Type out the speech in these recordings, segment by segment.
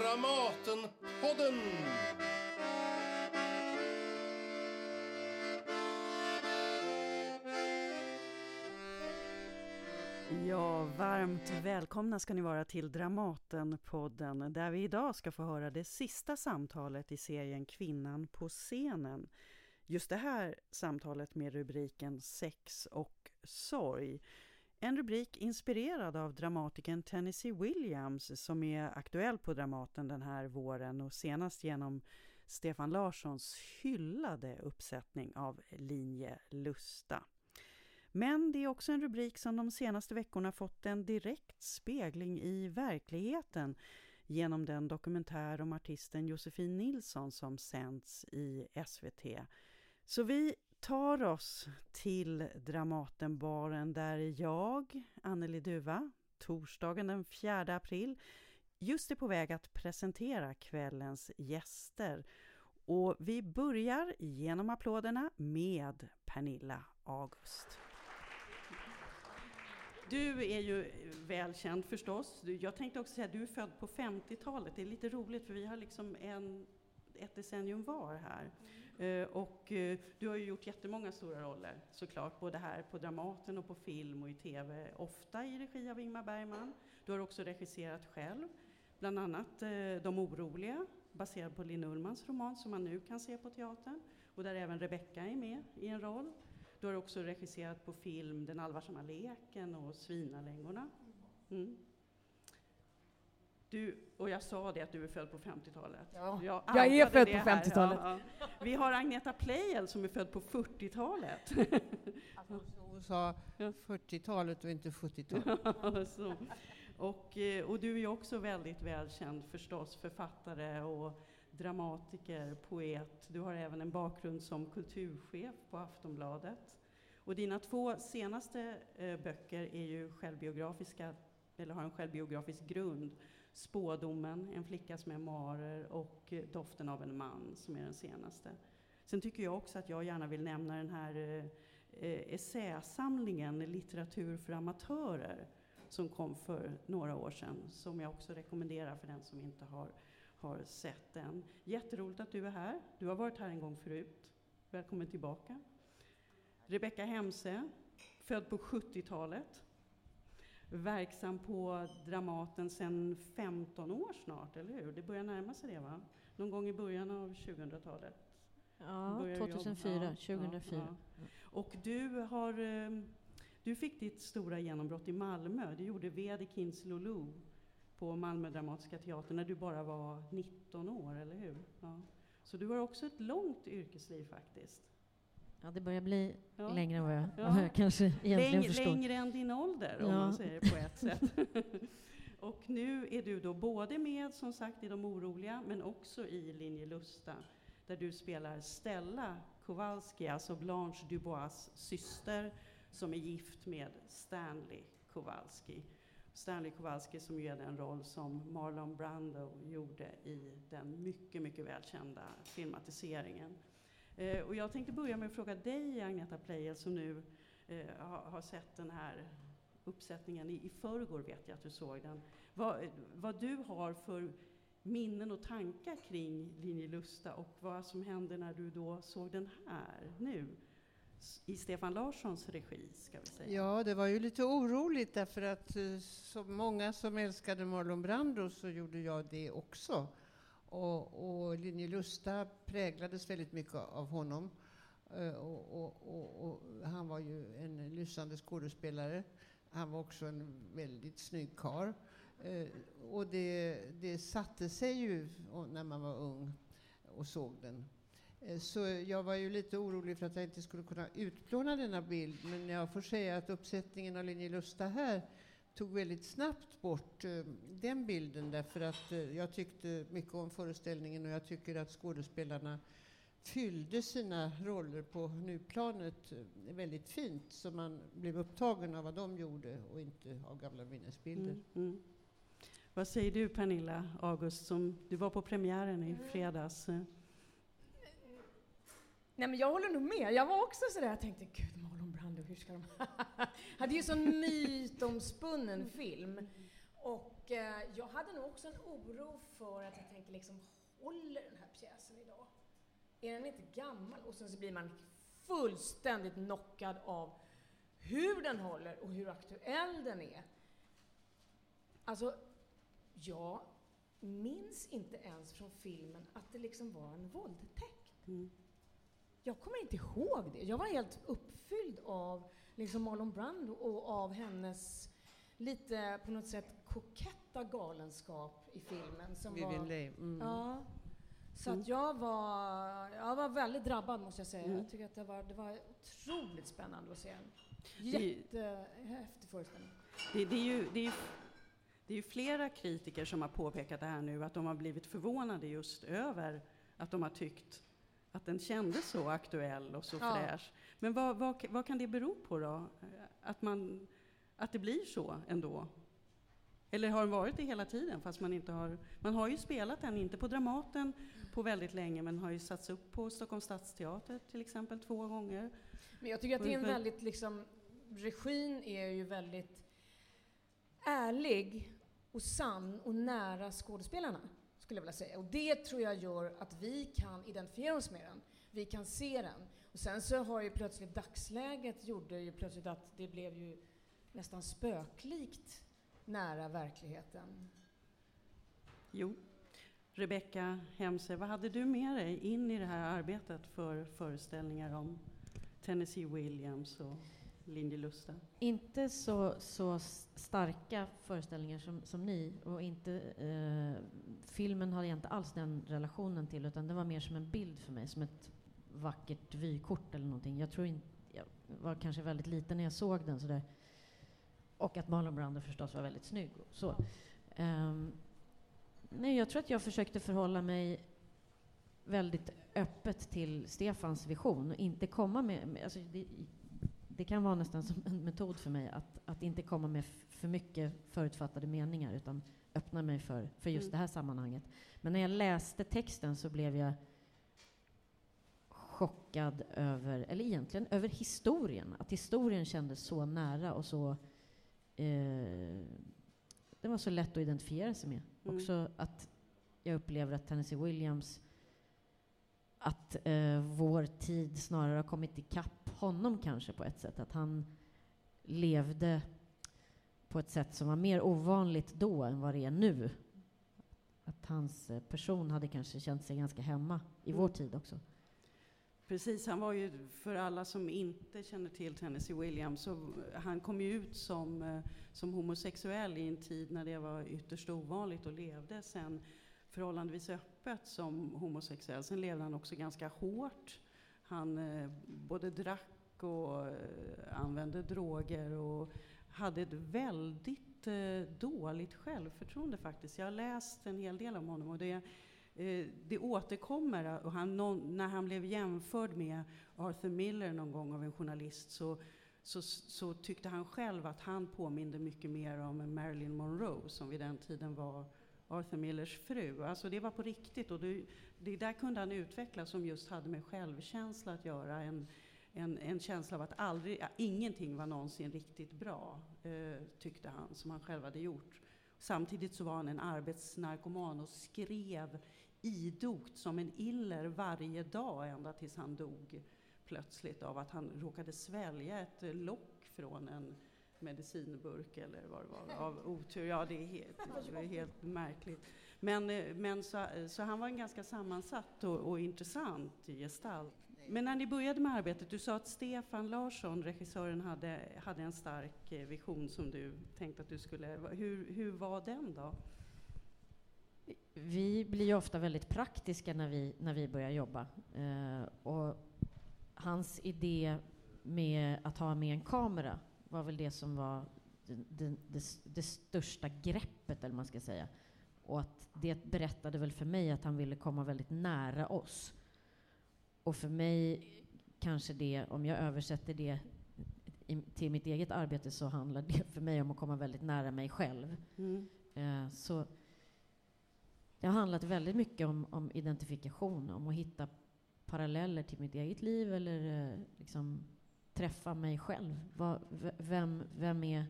Dramatenpodden! Ja, varmt välkomna ska ni vara till Dramatenpodden där vi idag ska få höra det sista samtalet i serien Kvinnan på scenen. Just det här samtalet med rubriken Sex och sorg. En rubrik inspirerad av dramatikern Tennessee Williams som är aktuell på Dramaten den här våren och senast genom Stefan Larssons hyllade uppsättning av Linje Lusta. Men det är också en rubrik som de senaste veckorna fått en direkt spegling i verkligheten genom den dokumentär om artisten Josefin Nilsson som sänds i SVT. Så vi tar oss till Dramatenbaren där jag, Anneli Duva, torsdagen den 4 april just är på väg att presentera kvällens gäster. Och vi börjar genom applåderna med Pernilla August. Du är ju välkänd förstås. Jag tänkte också säga att du är född på 50-talet. Det är lite roligt för vi har liksom en, ett decennium var här. Eh, och eh, du har ju gjort jättemånga stora roller såklart, både här på Dramaten och på film och i TV, ofta i regi av Ingmar Bergman. Du har också regisserat själv, bland annat eh, De oroliga, baserad på Linn Ullmans roman som man nu kan se på teatern och där även Rebecca är med i en roll. Du har också regisserat på film Den allvarsamma leken och Svinalängorna. Mm. Du, och jag sa det att du är född på 50-talet. Ja, jag, jag är född på 50-talet. Ja, ja. Vi har Agneta Pleijel som är född på 40-talet. Alltså, hon sa 40-talet och inte 70-talet. och, eh, och du är också väldigt välkänd förstås, författare och dramatiker, poet. Du har även en bakgrund som kulturchef på Aftonbladet. Och dina två senaste eh, böcker är ju självbiografiska, eller har en självbiografisk grund. Spådomen, En flickas memoarer och eh, Doften av en man, som är den senaste. Sen tycker jag också att jag gärna vill nämna den här eh, eh essäsamlingen Litteratur för amatörer som kom för några år sedan, som jag också rekommenderar för den som inte har har sett den. Jätteroligt att du är här. Du har varit här en gång förut. Välkommen tillbaka. Rebecka Hemse, född på 70-talet. Verksam på Dramaten sedan 15 år snart, eller hur? Det börjar närma sig det, va? Någon gång i början av 2000-talet? Ja, 2004. Ja, 2004. Ja, ja. Och du har... Ehm, du fick ditt stora genombrott i Malmö. Det gjorde Vedekins Lulu på Malmö Dramatiska Teatern när du bara var 19 år, eller hur? Ja. Så du har också ett långt yrkesliv faktiskt. Ja, det börjar bli ja. längre än vad jag, ja. kanske egentligen Läng, förstår. Längre än din ålder, om man säger det på ett sätt. och nu är du då både med, som sagt, i De oroliga, men också i Linje Lusta, där du spelar Stella Kowalski, alltså Blanche Dubois syster, som är gift med Stanley Kowalski. Stanley Kowalski som ju är den roll som Marlon Brando gjorde i den mycket, mycket välkända filmatiseringen. Eh, och jag tänkte börja med att fråga dig, Agneta Pleijel, som nu eh, har, har, sett den här uppsättningen. I, I förrgår vet jag att du såg den. Vad, vad du har för minnen och tankar kring Linje Lusta och vad som hände när du då såg den här nu i Stefan Larssons regi, ska vi säga. Ja, det var ju lite oroligt därför att eh, så många som älskade Marlon Brando så gjorde jag det också. Och, och Linje Lusta präglades väldigt mycket av honom. Eh, och, och, och, han var ju en lysande skådespelare. Han var också en väldigt snygg karl. Eh, och det, det satte sig ju när man var ung och såg den. Eh, så jag var ju lite orolig för att jag inte skulle kunna utplåna denna bild. Men jag får säga att uppsättningen av Linje Lusta här tog väldigt snabbt bort uh, den bilden därför att uh, jag tyckte mycket om föreställningen och jag tycker att skådespelarna fyllde sina roller på nuplanet uh, väldigt fint så man blev upptagen av vad de gjorde och inte av gamla minnesbilder. Mm, mm. Vad säger du Pernilla August, som du var på premiären i fredags? Nej men jag håller nog med. Jag var också sådär, jag tänkte gud hur ska de... Det är ju sån mytomspunnen film. Och eh, jag hade nog också en oro för att jag tänker liksom, håller den här pjäsen idag? Är den inte gammal? Och sen så blir man fullständigt knockad av hur den håller och hur aktuell den är. Alltså, jag minns inte ens från filmen att det liksom var en våldtäkt. Mm. Jag kommer inte ihåg det. Jag var helt uppfylld av liksom Marlon Brando och av hennes lite på något sätt koketta galenskap i filmen. Som Vivian var, Leigh. Mm. Ja. Så mm. att jag var, jag var väldigt drabbad måste jag säga. Mm. Jag tycker att det var, det var otroligt spännande att se en jättehäftig föreställning. Det, det, är ju, det, är, det är ju flera kritiker som har påpekat det här nu, att de har blivit förvånade just över att de har tyckt att den kändes så aktuell och så ja. fräsch. Men vad, vad, vad, kan det bero på då? Att, man, att det blir så ändå? Eller har den varit det hela tiden fast man inte har... Man har ju spelat den, inte på Dramaten på väldigt länge, men har ju satts upp på Stockholms stadsteater till exempel två gånger. Men jag tycker att det är en väldigt liksom... Regin är ju väldigt ärlig och sann och nära skådespelarna, skulle jag vilja säga. Och det tror jag gör att vi kan identifiera oss med den. Vi kan se den. Och sen så har ju plötsligt dagsläget gjorde ju plötsligt att det blev ju nästan spöklikt nära verkligheten. Jo. Rebecka Hemse, vad hade du med dig in i det här arbetet för föreställningar om Tennessee Williams och Lindy Inte så, så starka föreställningar som, som ni. Och inte, eh, filmen hade jag inte alls den relationen till, utan det var mer som en bild för mig, som ett vackert vykort eller någonting. Jag tror inte, jag var kanske väldigt liten när jag såg den sådär. Och att Marlon Brando förstås var väldigt snygg. Så. Um, nej, jag tror att jag försökte förhålla mig väldigt öppet till Stefans vision och inte komma med... Alltså det, det, kan vara nästan som en metod för mig att, att inte komma med för mycket förutfattade meningar utan öppna mig för, för just mm. det här sammanhanget. Men när jag läste texten så blev jag chockad över, eller egentligen över historien. Att historien kändes så nära och så... Eh, det var så lätt att identifiera sig med. Mm. Också att jag upplever att Tennessee Williams att eh, vår tid snarare har kommit ikapp honom kanske på ett sätt. Att han levde på ett sätt som var mer ovanligt då än vad det är nu. Att hans eh, person hade kanske känt sig ganska hemma i mm. vår tid också. Precis, han var ju, för alla som inte känner till Tennessee Williams, så han kom ju ut som, eh, som homosexuell i en tid när det var ytterst ovanligt och levde sen förhållandevis öppet som homosexuell. Sen levde han också ganska hårt. Han eh, både drack och eh, använde droger och hade ett väldigt eh, dåligt självförtroende faktiskt. Jag har läst en hel del om honom och det eh, det återkommer. Och han, när han blev jämförd med Arthur Miller någon gång av en journalist så, så, så, tyckte han själv att han påminde mycket mer om Marilyn Monroe som vid den tiden var Arthur Millers fru. Alltså det var på riktigt och det, det där kunde han utveckla som just hade med självkänsla att göra. En, en, en känsla av att aldrig, ingenting var någonsin riktigt bra, eh, tyckte han, som han själv hade gjort. Samtidigt så var han en arbetsnarkoman och skrev idogt som en iller varje dag ända tills han dog plötsligt av att han råkade svälja ett lock från en medicinburk eller vad det var, av otur. Ja, det är helt, det är helt märkligt. Men, eh, men så, så, han var en ganska sammansatt och, och intressant gestalt. Men när ni började med arbetet, du sa att Stefan Larsson, regissören, hade, hade en stark eh, vision som du tänkte att du skulle... Hur, hur var den då? Vi blir ju ofta väldigt praktiska när vi, när vi börjar jobba. Eh, och hans idé med att ha med en kamera var väl det som var det, det, det, största greppet, eller man ska säga. Och att det berättade väl för mig att han ville komma väldigt nära oss. Och för mig kanske det, om jag översätter det i, till mitt eget arbete, så handlar det för mig om att komma väldigt nära mig själv. Mm. Eh, så det har handlat väldigt mycket om, om, identifikation, om att hitta paralleller till mitt eget liv eller eh, liksom träffa mig själv. Vad, vem, vem är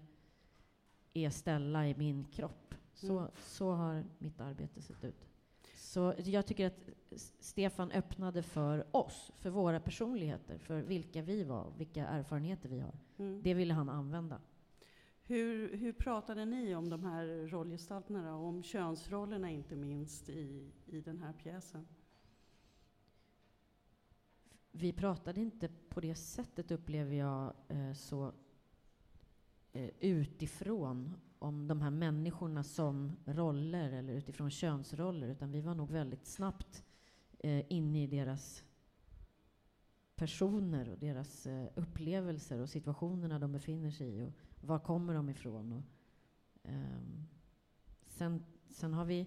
är Stella i min kropp. Så, Mm. så har mitt arbete sett ut. Så jag tycker att Stefan öppnade för oss, för våra personligheter, för vilka vi var, vilka erfarenheter vi har. Mm. Det ville han använda. Hur, hur pratade ni om de här rollgestalterna då? Om könsrollerna inte minst i, i den här pjäsen? Vi pratade inte på det sättet, upplever jag, eh, så eh, utifrån om de här människorna som roller eller utifrån könsroller, utan vi var nog väldigt snabbt eh, inne i deras personer och deras eh, upplevelser och situationerna de befinner sig i och var kommer de ifrån. Och, eh, sen, sen har vi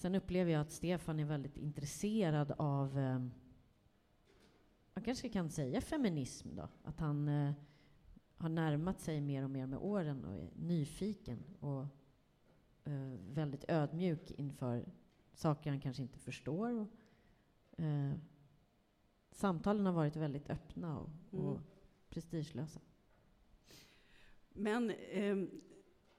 Sen upplever jag att Stefan är väldigt intresserad av ehm, man kanske kan säga feminism då, att han eh, har närmat sig mer och mer med åren och är nyfiken och eh, väldigt ödmjuk inför saker han kanske inte förstår. Och, eh, samtalen har varit väldigt öppna och, och Mm. prestigelösa. Men eh,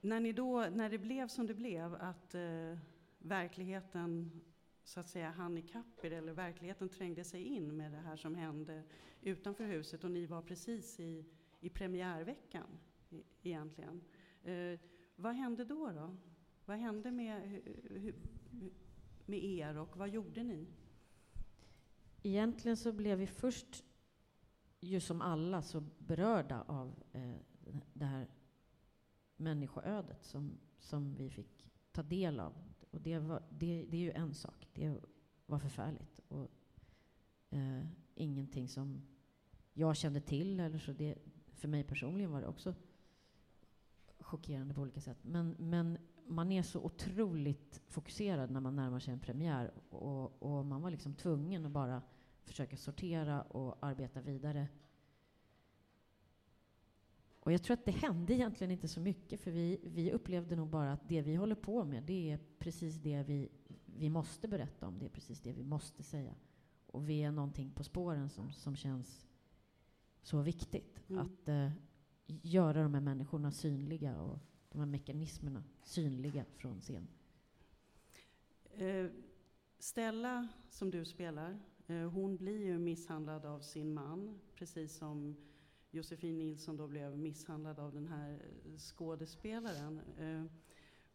när, ni då, när det blev som det blev, att eh, verkligheten så att säga hann ikapp er, eller verkligheten trängde sig in med det här som hände utanför huset och ni var precis i, i premiärveckan e- egentligen. Eh, vad hände då? då? Vad hände med, med er och vad gjorde ni? Egentligen så blev vi först, ju som alla, så berörda av eh, det här människoödet som, som vi fick ta del av. Och det, var, det, det är ju en sak. Det var förfärligt. Och, eh, ingenting som jag kände till. Eller så det, för mig personligen var det också chockerande på olika sätt. Men, men man är så otroligt fokuserad när man närmar sig en premiär. Och, och man var liksom tvungen att bara försöka sortera och arbeta vidare. Och jag tror att det hände egentligen inte så mycket, för vi, vi upplevde nog bara att det vi håller på med, det är precis det vi, vi måste berätta om, det är precis det vi måste säga. Och vi är någonting på spåren som, som känns så viktigt. Mm. Att eh, göra de här människorna synliga och de här mekanismerna synliga från scen. Eh, Stella, som du spelar, eh, hon blir ju misshandlad av sin man, precis som Josefin Nilsson då blev misshandlad av den här eh, skådespelaren. Eh,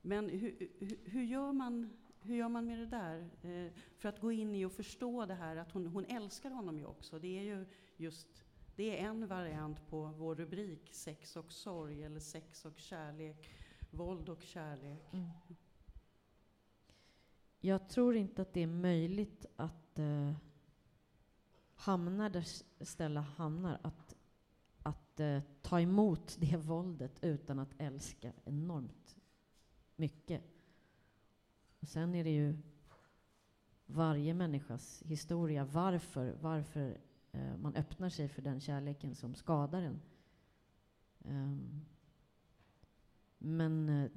men hur, hur, hur, gör man, hur gör man med det där? Eh, för att gå in i och förstå det här att hon, hon älskar honom ju också. Det är ju just det är en variant på vår rubrik sex och sorg, eller sex och kärlek, våld och kärlek. Mm. Jag tror inte att det är möjligt att eh, hamna där Stella hamnar. Att, att eh, ta emot det våldet utan att älska enormt mycket. Och sen är det ju varje människas historia. Varför, varför eh, man öppnar sig för den kärleken som skadar en. Ehm, men eh,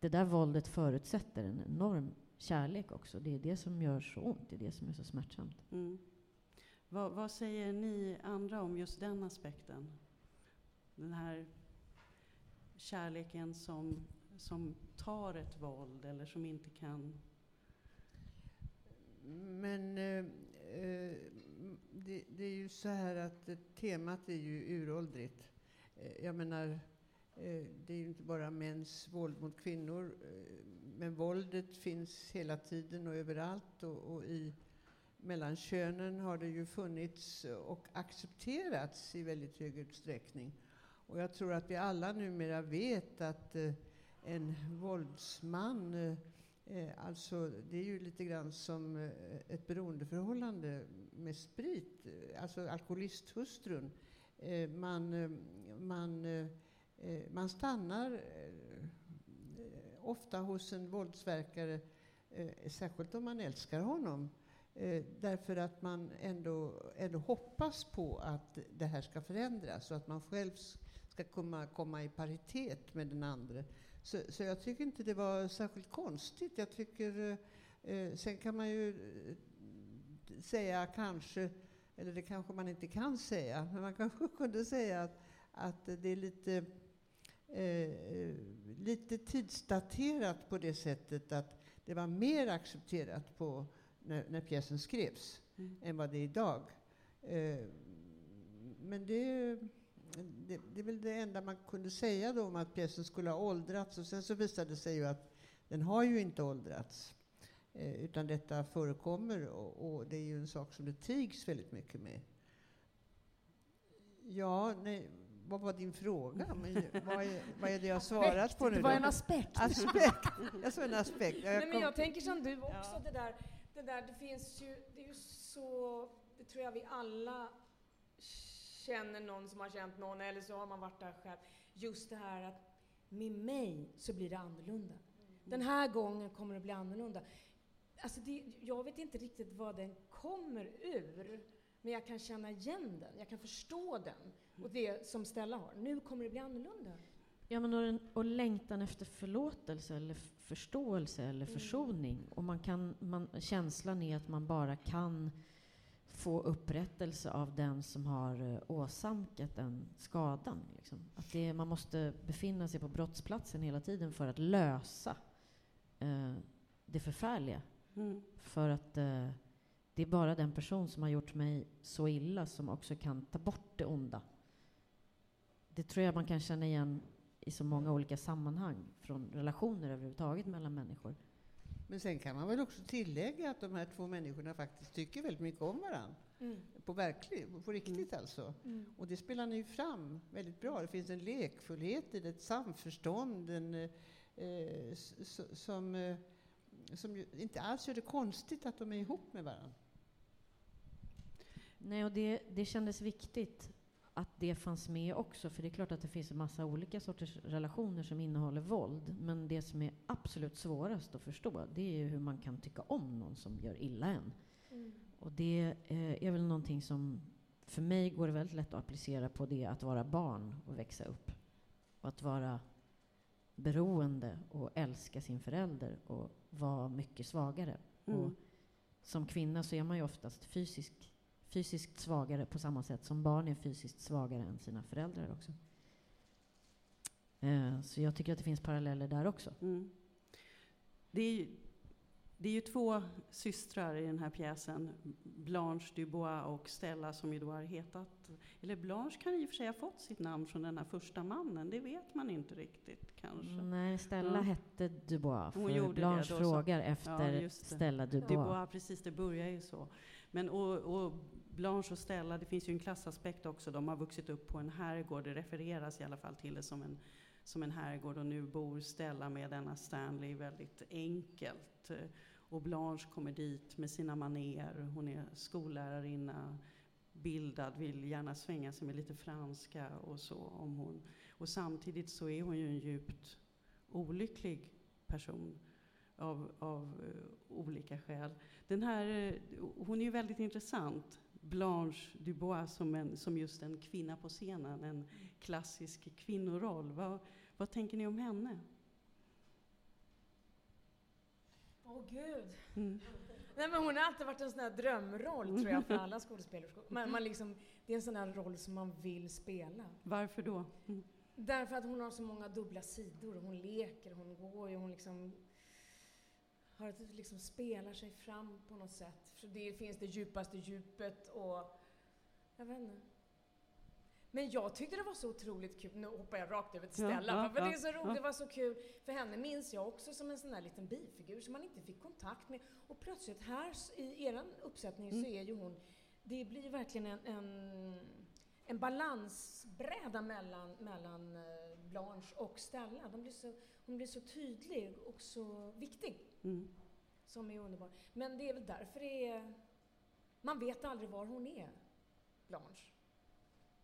det där våldet förutsätter en enorm kärlek också. Det är det som gör så ont, det är det som är så smärtsamt. Mm. Vad, vad säger ni andra om just den aspekten? Den här kärleken som, som tar ett våld eller som inte kan... Men eh, eh, det, det är ju så här att temat är ju uråldrigt. Eh, jag menar, eh, det är ju inte bara mäns våld mot kvinnor. Men våldet finns hela tiden och överallt. Och, och i mellan könen har det ju funnits och accepterats i väldigt hög utsträckning. Och jag tror att vi alla numera vet att eh, en våldsman eh, eh, alltså, det är ju lite grann som eh, ett beroendeförhållande med sprit. Alltså alkoholisthustrun. Man, man, man stannar ofta hos en våldsverkare, särskilt om man älskar honom. Därför att man ändå, ändå hoppas på att det här ska förändras och att man själv ska komma, komma i paritet med den andra. Så, så jag tycker inte det var särskilt konstigt. Jag tycker, eh, eh, sen kan man ju eh, säga kanske, eller det kanske man inte kan säga, men man kanske kunde säga att, att det är lite eh, lite tidsdaterat på det sättet att det var mer accepterat på när, när pjäsen skrevs Mm. än vad det är idag. Eh, men det, det, det är väl det enda man kunde säga då om att pjäsen skulle ha åldrats. Och sen så visade det sig ju att den har ju inte åldrats. Eh, utan detta förekommer och, och det är ju en sak som det tigs väldigt mycket med. Ja, nej, vad var din fråga? Men, vad, är, vad är det jag har svarat på nu Det var då? en aspekt. Aspekt. Jag sa en aspekt. Jag Nej, men jag tänker som du också, Ja. det, där, det där, det finns ju, det är ju så, det tror jag vi alla känner någon som har känt någon, eller så har man varit där själv. Just det här att med mig så blir det annorlunda. Den här gången kommer det bli annorlunda. Alltså det, jag vet inte riktigt vad den kommer ur, men jag kan känna igen den, jag kan förstå den. Och det som Stella har, nu kommer det bli annorlunda. Ja, men och, den, och längtan efter förlåtelse eller förståelse eller Mm. försoning. Och man kan, man, känslan är att man bara kan få upprättelse av den som har eh, åsamkat den skadan. Liksom. Att det, man måste befinna sig på brottsplatsen hela tiden för att lösa eh, det förfärliga. Mm. För att eh, det är bara den person som har gjort mig så illa som också kan ta bort det onda. Det tror jag man kan känna igen i så många olika sammanhang, från relationer överhuvudtaget mellan människor. Men sen kan man väl också tillägga att de här två människorna faktiskt tycker väldigt mycket om varandra. På, verklig, på riktigt alltså. Mm. Och det spelar ni ju fram väldigt bra. Det finns en lekfullhet i det, ett samförstånd en, eh, som, eh, som ju inte alls gör det konstigt att de är ihop med varandra. Nej, och det, det kändes viktigt att det fanns med också, för det är klart att det finns en massa olika sorters relationer som innehåller våld, men det som är absolut svårast att förstå, det är ju hur man kan tycka om någon som gör illa en. Mm. Och det eh, är väl någonting som, för mig går det väldigt lätt att applicera på det att vara barn och växa upp. Och att vara beroende och älska sin förälder och vara mycket svagare. Mm. Och som kvinna så är man ju oftast fysisk, fysiskt svagare på samma sätt som barn är fysiskt svagare än sina föräldrar också. Eh, så jag tycker att det finns paralleller där också. Mm. Det, är ju, det är ju två systrar i den här pjäsen, Blanche Dubois och Stella, som ju då har hetat... Eller Blanche kan i och för sig ha fått sitt namn från den här första mannen, det vet man inte riktigt kanske. Nej, Stella Ja. hette Dubois, Hon för gjorde det Blanche då, så- frågar Ja, efter det. Stella Dubois. Dubois, precis, det börjar ju så. Men och, och Blanche och Stella, det finns ju en klassaspekt också. De har vuxit upp på en herrgård. Det refereras i alla fall till det som en, som en herrgård. Och nu bor Stella med denna Stanley väldigt enkelt. Och Blanche kommer dit med sina maner. Hon är skollärarinna, bildad, vill gärna svänga sig med lite franska och så. Om hon. Och samtidigt så är hon ju en djupt olycklig person av, av eh, olika skäl. Den här, eh, hon är ju väldigt intressant, Blanche Dubois, som, en, som just en kvinna på scenen, en klassisk kvinnoroll. Vad, vad tänker ni om henne? Åh gud. Mm. Nej, men hon har alltid varit en sån här drömroll tror jag för alla skådespelerskor. Man, man liksom, det är en sån här roll som man vill spela. Varför då? Mm. Därför att hon har så många dubbla sidor. Hon leker, hon går ju, hon liksom har ett, liksom spelar sig fram på något sätt. För det finns det djupaste djupet och jag vet inte. Men jag tyckte det var så otroligt kul, nu hoppar jag rakt över till Stella, ja, för det ja, är så roligt, det var så kul. För henne minns jag också som en sån där liten bifigur som man inte fick kontakt med. Och plötsligt här i er uppsättning så Mm. är ju hon, det blir verkligen en, en, en balansbräda mellan, mellan eh, Blanche och Stella. De blir så, hon blir så tydlig och så viktig, Mm. som är underbar. Men det är väl därför det är, man vet aldrig var hon är, Blanche.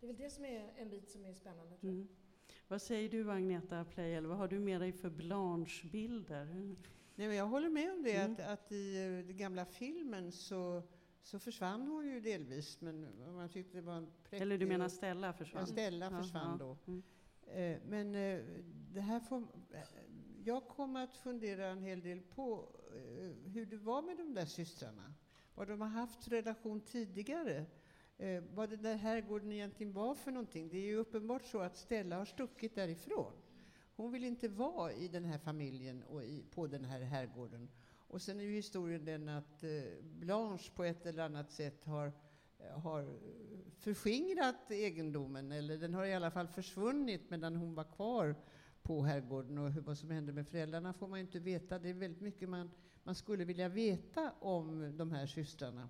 Det är väl det som är en bit som är spännande tror jag. Mm. Vad säger du Agneta Pleijel? Vad har du med dig för Blanche-bilder? Nej, men jag håller med om det, Mm. att, att i eh, den gamla filmen så, så försvann hon ju delvis, men man tyckte det var en präktig... Eller du menar Stella försvann? Ja, Stella försvann ja. då. Mm. Eh, men eh, det här får, eh, jag kommer att fundera en hel del på hur det var med de där systrarna. Vad de har haft för relation tidigare. Vad den där herrgården egentligen var för någonting. Det är ju uppenbart så att Stella har stuckit därifrån. hon vill inte vara i den här familjen och i, på den här herrgården. Och sen är ju historien den att Blanche på ett eller annat sätt har, har förskingrat egendomen, eller den har i alla fall försvunnit medan hon var kvar på herrgården. Och vad som hände med föräldrarna får man ju inte veta. Det är väldigt mycket man, man skulle vilja veta om de här systrarna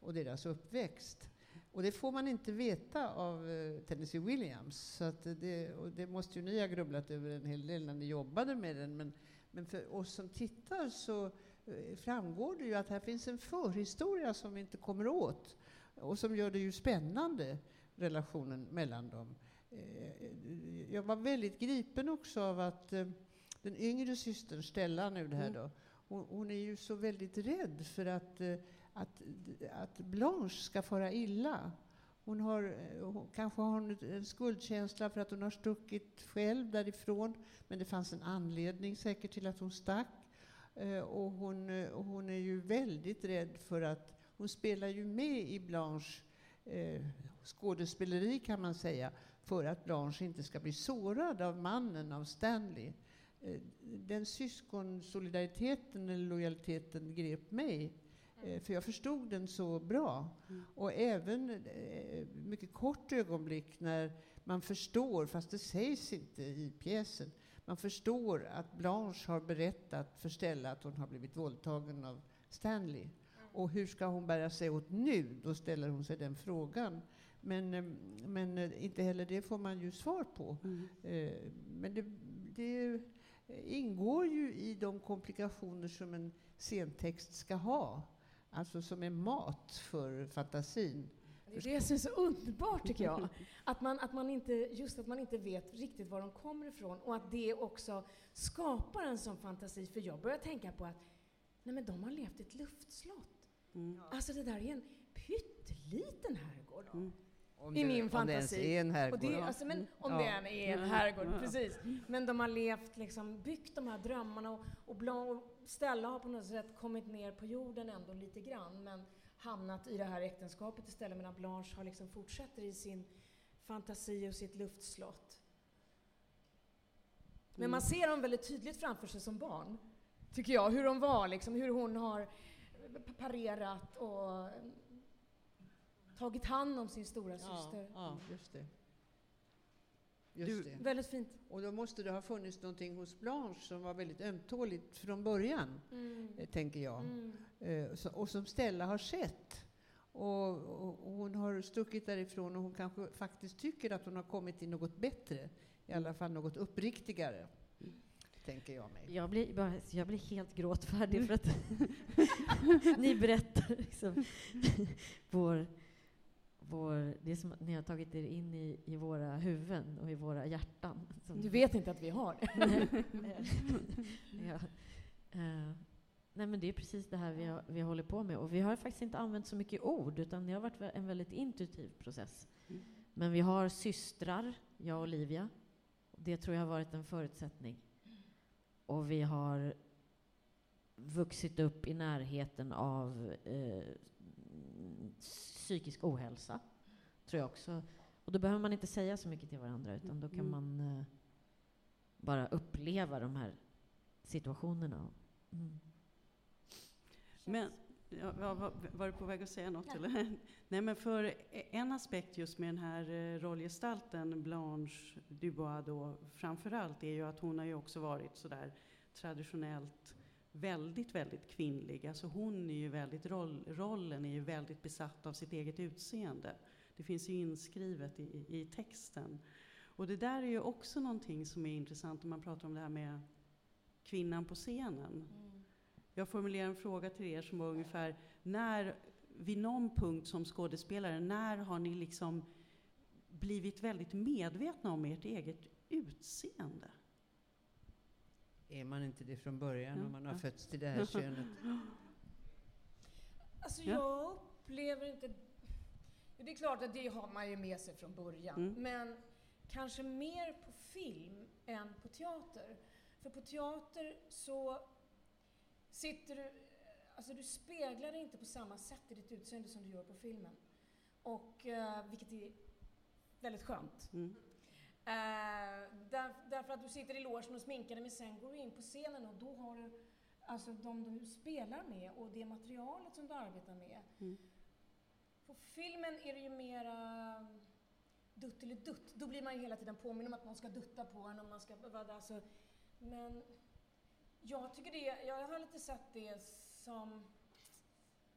och deras uppväxt. Och det får man inte veta av eh, Tennessee Williams. Så att det, och det måste ju ni ha grubblat över en hel del när ni jobbade med den. Men, men för oss som tittar så eh, framgår det ju att här finns en förhistoria som vi inte kommer åt och som gör det ju spännande, relationen mellan dem. Uh, jag var väldigt gripen också av att den yngre systern, Stella nu det här mm. då, hon, hon, är ju så väldigt rädd för att att, att Blanche ska fara illa. Hon har, kanske har hon en skuldkänsla för att hon har stuckit själv därifrån. Men det fanns en anledning säkert till att hon stack. Eh, och hon, hon är ju väldigt rädd för att... Hon spelar ju med i Blanche eh, skådespeleri kan man säga, för att Blanche inte ska bli sårad av mannen, av Stanley. Eh, den syskonsolidariteten eller lojaliteten grep mig Eh, för jag förstod den så bra. Mm. Och även eh, mycket kort ögonblick när man förstår, fast det sägs inte i pjäsen, man förstår att Blanche har berättat för Stella att hon har blivit våldtagen av Stanley. Och hur ska hon bära sig åt nu? Då ställer hon sig den frågan. Men, eh, men inte heller det får man ju svar på. Mm. Men det, det ingår ju i de komplikationer som en scentext ska ha. Alltså som är mat för fantasin. Det är det som är så underbart tycker jag. Att man, att man inte, just att man inte vet riktigt var de kommer ifrån och att det också skapar en sån fantasi. För jag börjar tänka på att nej men de har levt i ett luftslott. Mm. Alltså det där är en pytteliten herrgård. Mm. I min fantasi. Om det ens är en herrgård. Det, alltså, men om ja. det än är en herrgård, precis. Men de har levt, liksom, byggt de här drömmarna och, och, bland, Stella har på något sätt kommit ner på jorden ändå lite grann, men hamnat i det här äktenskapet istället, medan Blanche har liksom fortsätter i sin fantasi och sitt luftslott. Men man ser dem väldigt tydligt framför sig som barn, tycker jag. Hur de var, liksom, hur hon har parerat och tagit hand om sin stora ja, syster. Ja, just det. Just du, det. Väldigt fint. Och då måste det ha funnits någonting hos Blanche som var väldigt ömtåligt från början, mm. eh, tänker jag. Mm. Eh, och som Stella har sett. Och, och, och, hon har stuckit därifrån och hon kanske faktiskt tycker att hon har kommit till något bättre. I alla fall något uppriktigare. Tänker jag mig. Jag blir, bara, jag blir helt gråtfärdig för att ni berättar liksom, vår vår, det är som att ni har tagit er in i, i våra huvuden och i våra hjärtan. Du vet inte att vi har det? ja. uh, nej, men det är precis det här vi, har, vi håller på med. Och vi har faktiskt inte använt så mycket ord, utan det har varit en väldigt intuitiv process. Mm. Men vi har systrar, jag och Olivia. Det tror jag har varit en förutsättning. Och vi har vuxit upp i närheten av eh, psykisk ohälsa, tror jag också. Och då behöver man inte säga så mycket till varandra, utan då kan mm. man uh, bara uppleva de här situationerna. Mm. Men, ja, var, var du på väg att säga något? Ja. Eller? Nej, men för en aspekt just med den här uh, rollgestalten, Blanche Dubois då, framför allt, är ju att hon har ju också varit sådär traditionellt väldigt, väldigt kvinnlig. Alltså hon är ju väldigt, roll, rollen är ju väldigt besatt av sitt eget utseende. Det finns ju inskrivet i, i texten. Och det där är ju också någonting som är intressant om man pratar om det här med kvinnan på scenen. Mm. Jag formulerar en fråga till er som var ungefär, när, vid någon punkt som skådespelare, när har ni liksom blivit väldigt medvetna om ert eget utseende? Är man inte det från början, ja, om man har ja. fötts till det här könet? Alltså, jag upplever inte... Det är klart att det har man ju med sig från början, mm. men kanske mer på film än på teater. För på teater så sitter du... Alltså du speglar dig inte på samma sätt i ditt utseende som du gör på filmen. Och, uh, vilket är väldigt skönt. Mm. Eh, där, därför att du sitter i logen och sminkar dig, men sen går du in på scenen och då har du alltså de du spelar med och det materialet som du arbetar med. Mm. På filmen är det ju mera dutt eller dutt. Då blir man ju hela tiden påminn om att någon ska dutta på en och man ska vara där. Så, men jag tycker det, jag har lite sett det som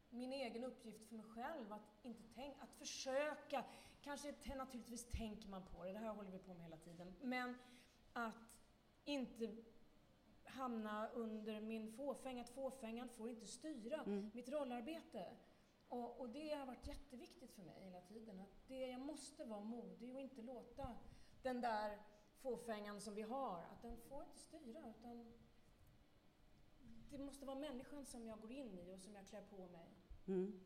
min egen uppgift för mig själv att inte tänka, att försöka, kanske naturligtvis tänker man på det, det här håller vi på med hela tiden, men att inte hamna under min fåfänga, att fåfängan får inte styra Mm. mitt rollarbete. Och, och det har varit jätteviktigt för mig hela tiden, att det, jag måste vara modig och inte låta den där fåfängan som vi har, att den får inte styra, utan det måste vara människan som jag går in i och som jag klär på mig. Mm.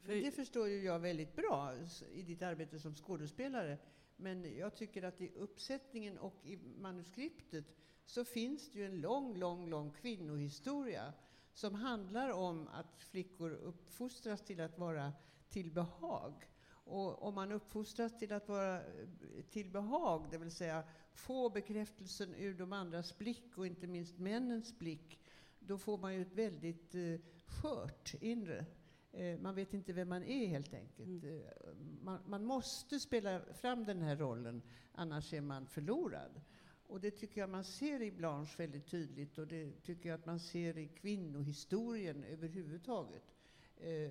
För, Det förstår ju jag väldigt bra i ditt arbete som skådespelare. Men jag tycker att i uppsättningen och i manuskriptet så finns det ju en lång, lång, lång kvinnohistoria som handlar om att flickor uppfostras till att vara till behag. Och om man uppfostras till att vara eh, till behag, det vill säga få bekräftelsen ur de andras blick och inte minst männens blick, då får man ju ett väldigt eh, skört inre. Eh, Man vet inte vem man är helt enkelt. Mm. Eh, Man, man måste spela fram den här rollen, annars är man förlorad. Och det tycker jag man ser i Blanche väldigt tydligt och det tycker jag att man ser i kvinnohistorien överhuvudtaget. Eh,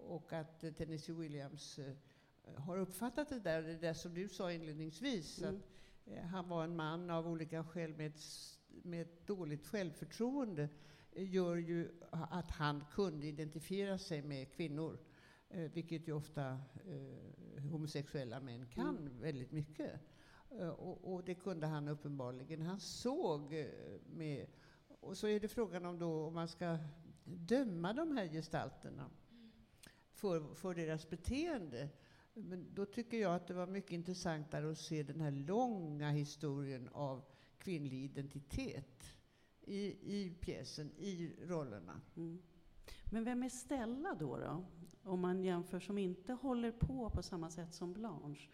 och att eh, Tennessee Williams eh, har uppfattat det där, det där som du sa inledningsvis, Mm. att eh, han var en man av olika skäl med ett, med dåligt självförtroende gör ju att han kunde identifiera sig med kvinnor. Eh, vilket ju ofta eh, homosexuella män kan Mm. väldigt mycket. Eh, och, och det kunde han uppenbarligen. Han såg med... Och så är det frågan om då om man ska döma de här gestalterna för, för deras beteende. Men då tycker jag att det var mycket intressantare att se den här långa historien av kvinnlig identitet i, i pjäsen, i rollerna. Mm. Men vem är Stella då, då? Om man jämför som inte håller på på samma sätt som Blanche.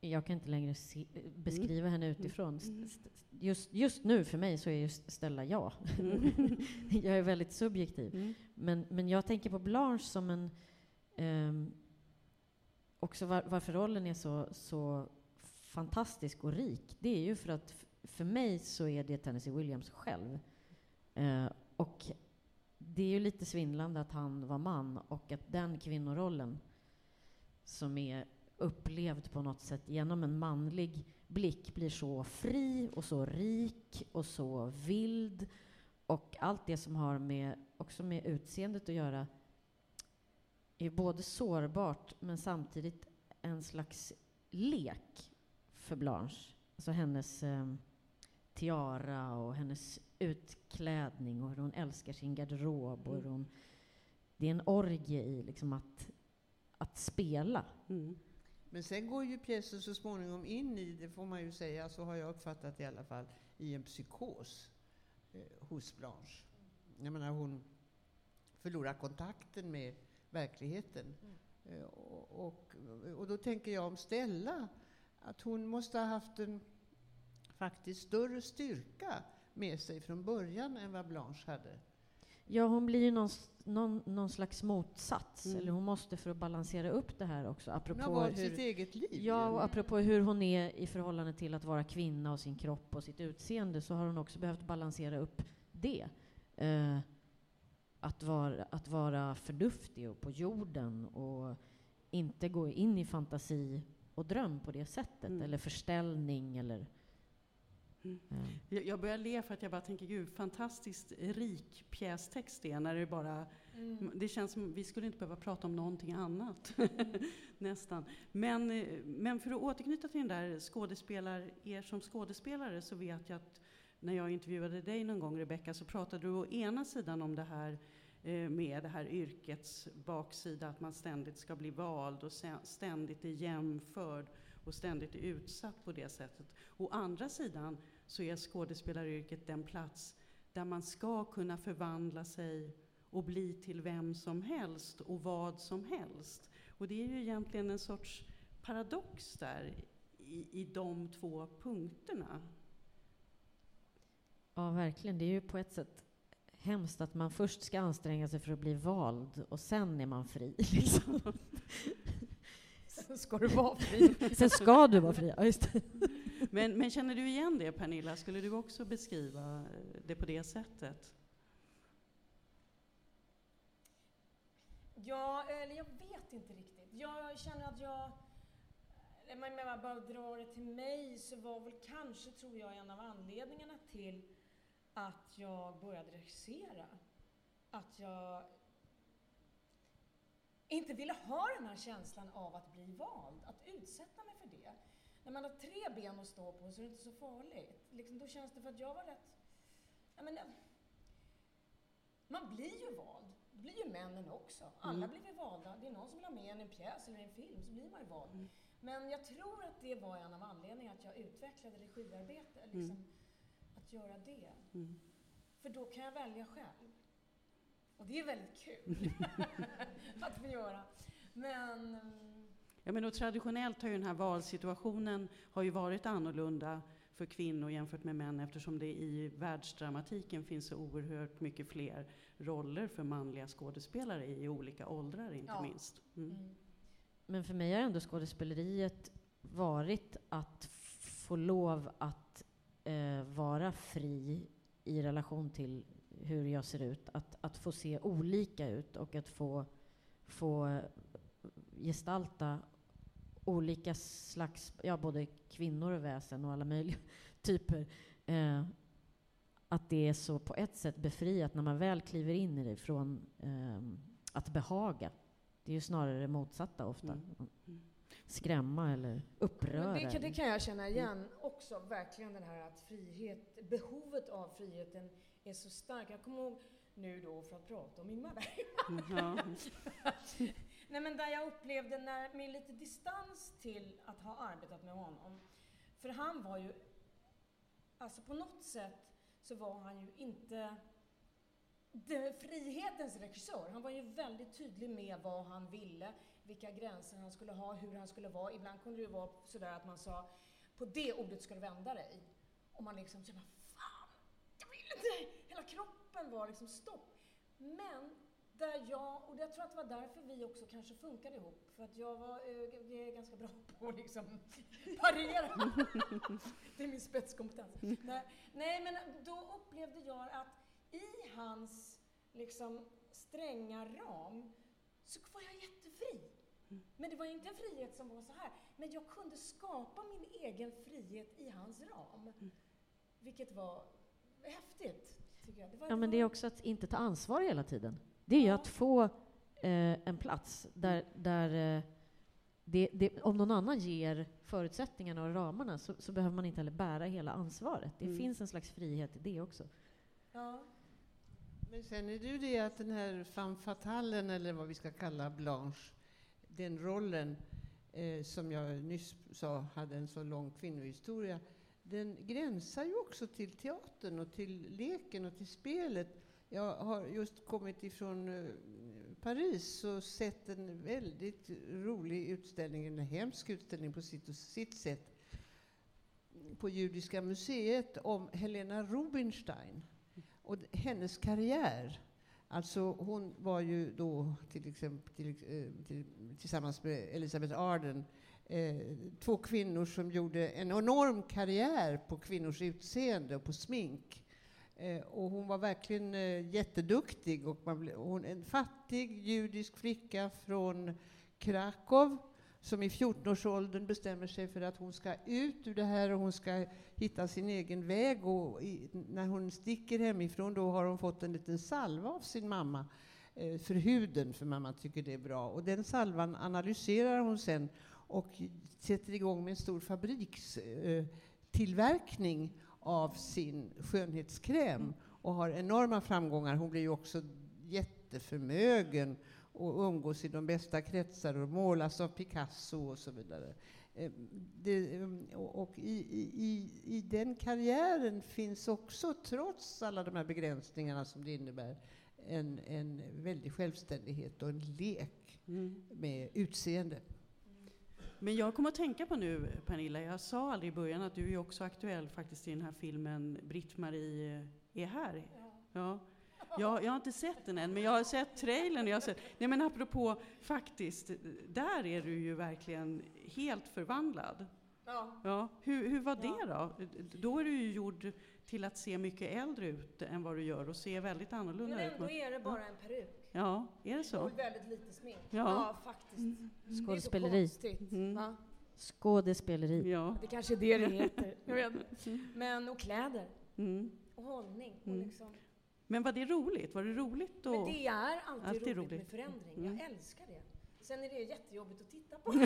Jag kan inte längre se, beskriva henne utifrån. Mm. St- st- Just, just nu för mig så är just Stella jag. jag är väldigt subjektiv. Mm. Men, men jag tänker på Blanche som en... ehm, också var, varför rollen är så, så fantastisk och rik, det är ju för att för mig så är det Tennessee Williams själv. Eh, och det är ju lite svindlande att han var man och att den kvinnorollen som är upplevd på något sätt genom en manlig blick blir så fri och så rik och så vild och allt det som har med, också med utseendet att göra är både sårbart men samtidigt en slags lek för Blanche. Alltså hennes eh, tiara och hennes utklädning och hur hon älskar sin garderob. Och hur Mm. hon, det är en orgie i liksom att, att spela. Mm. Men sen går ju pjäsen så småningom in i, det får man ju säga, så har jag uppfattat i alla fall, i en psykos eh, hos Blanche. Jag menar, hon förlorar kontakten med verkligheten. Eh, och, och, och då tänker jag om Stella, att hon måste ha haft en faktiskt större styrka med sig från början än vad Blanche hade. Ja, hon blir ju någon, någon, någon slags motsats. Mm. Eller hon måste för att balansera upp det här också. Hon har Apropå valt hur, sitt eget liv. Ja, och apropå hur hon är i förhållande till att vara kvinna och sin kropp och sitt utseende så har hon också behövt balansera upp det. Eh, att, vara, att vara förnuftig och på jorden och inte gå in i fantasi och dröm på det sättet. Mm. Eller förställning eller... Mm. Jag, jag börjar le för att jag bara tänker, gud, fantastiskt rik pjästext det är, när det bara Mm. Det känns som vi skulle inte behöva prata om någonting annat. Nästan. Men, men för att återknyta till den där skådespelar, er som skådespelare så vet jag att när jag intervjuade dig någon gång Rebecka så pratade du å ena sidan om det här Eh, med det här yrkets baksida, att man ständigt ska bli vald och ständigt är jämförd och ständigt är utsatt på det sättet. Å andra sidan så är skådespelaryrket den plats där man ska kunna förvandla sig och bli till vem som helst och vad som helst. Och det är ju egentligen en sorts paradox där i, i de två punkterna. Ja, verkligen. Det är ju på ett sätt hemskt att man först ska anstränga sig för att bli vald och sen är man fri. Liksom. Sen ska du vara fri. sen ska du vara fri, ja, just det. Men, men känner du igen det, Pernilla? Skulle du också beskriva det på det sättet? Ja, eller jag vet inte riktigt. Jag känner att jag... Om jag bara drar det till mig så var väl kanske, tror jag, en av anledningarna till att jag började regissera. Att jag inte ville ha den här känslan av att bli vald, att utsätta mig för det. När man har tre ben att stå på så är det inte så farligt. Liksom, då känns det för att jag var rätt... Jag menar, man blir ju vald. Det blir ju männen också. Alla Mm. blir väl valda. Det är någon som vill ha med en i en pjäs eller en film, så blir man ju vald. Mm. Men jag tror att det var en av anledningarna att jag utvecklade regiarbete. Liksom, Mm. Att göra det. Mm. För då kan jag välja själv. Och det är väldigt kul att få göra. Men... mm, Ja, men och traditionellt har ju den här valsituationen har ju varit annorlunda för kvinnor jämfört med män eftersom det i världsdramatiken finns så oerhört mycket fler roller för manliga skådespelare i olika åldrar inte Ja. minst. Mm. Mm. Men för mig har ändå skådespeleriet varit att få lov att eh, vara fri i relation till hur jag ser ut. Att, att få se olika ut och att få, få gestalta olika slags, ja både kvinnor och väsen och alla möjliga typer. Eh, att det är så på ett sätt befriat när man väl kliver in i det från eh, att behaga. Det är ju snarare det motsatta ofta. Mm. Mm. Skrämma eller uppröra. Det, kan, det kan jag känna igen också, verkligen den här att frihet, behovet av friheten är så starkt. Jag kommer ihåg nu då, för att prata om Ingmar Bergman, Mm. Nej men där jag upplevde när, med lite distans till att ha arbetat med honom. För han var ju, alltså på något sätt så var han ju inte frihetens regissör. Han var ju väldigt tydlig med vad han ville, vilka gränser han skulle ha, hur han skulle vara. Ibland kunde det vara sådär att man sa, på det ordet ska du vända dig. Och man liksom kände, fan, jag vill inte! Hela kroppen var liksom stopp. Men där jag, och jag tror att det var därför vi också kanske funkade ihop, för att jag var eh, är ganska bra på att liksom parera. det är min spetskompetens. Nej, nej, men då upplevde jag att i hans liksom stränga ram så var jag jättefri. Men det var inte en frihet som var så här. Men jag kunde skapa min egen frihet i hans ram. Vilket var häftigt, tycker jag. Det var, Ja, men det är också att inte ta ansvar hela tiden. Det är ju Ja. att få eh, en plats där, där eh, det, det, om någon annan ger förutsättningarna och ramarna så, så behöver man inte heller bära hela ansvaret. Det Mm. finns en slags frihet i det också. Ja. Men sen är det att den här femme fatalen, eller vad vi ska kalla Blanche, den rollen eh, som jag nyss sa hade en så lång kvinnohistoria, den gränsar ju också till teatern och till leken och till spelet. Jag har just kommit ifrån eh, Paris och sett en väldigt rolig utställning, en hemsk utställning på sitt, sitt sätt, på Judiska museet om Helena Rubinstein och hennes karriär. Alltså hon var ju då till exempel till, eh, till, tillsammans med Elisabeth Arden eh, två kvinnor som gjorde en enorm karriär på kvinnors utseende och på smink. Eh, och hon var verkligen eh, jätteduktig. Och man ble, hon, en fattig judisk flicka från Krakow som i 14-årsåldern bestämmer sig för att hon ska ut ur det här och hon ska hitta sin egen väg. Och i, när hon sticker hemifrån då har hon fått en liten salva av sin mamma eh, för huden, för mamma tycker det är bra. Och den salvan analyserar hon sen och sätter igång med en stor fabrikstillverkning eh, av sin skönhetskräm och har enorma framgångar. Hon blir ju också jätteförmögen och umgås i de bästa kretsar och målas av Picasso och så vidare. Eh, Det, eh, och i, i, i, I den karriären finns också, trots alla de här begränsningarna som det innebär, en, en väldig självständighet och en lek Mm. med utseende. Men jag kommer att tänka på nu, Pernilla, jag sa aldrig i början att du är också aktuell faktiskt i den här filmen Britt-Marie är här. Ja. Jag, jag har inte sett den än, men jag har sett trailern. Jag har sett, nej men apropå faktiskt, där är du ju verkligen helt förvandlad. Ja. Ja. Hur, hur var det Ja. då? Då är du ju gjord till att se mycket äldre ut än vad du gör och se väldigt Men annorlunda ut. ändå är det bara en peruk. Ja, är det så? Och väldigt lite smink. Ja. Ja, faktiskt. Det är så Skådespeleri. konstigt. Mm. Skådespeleri. Ja. Det kanske är det det heter. Jag vet inte. Men, och kläder. Mm. Och hållning. Och Mm. liksom. Men var det roligt? Var det roligt då? Men det är alltid, Alltid roligt, roligt. med förändring. Mm. Jag älskar det. Sen är det jättejobbigt att titta på.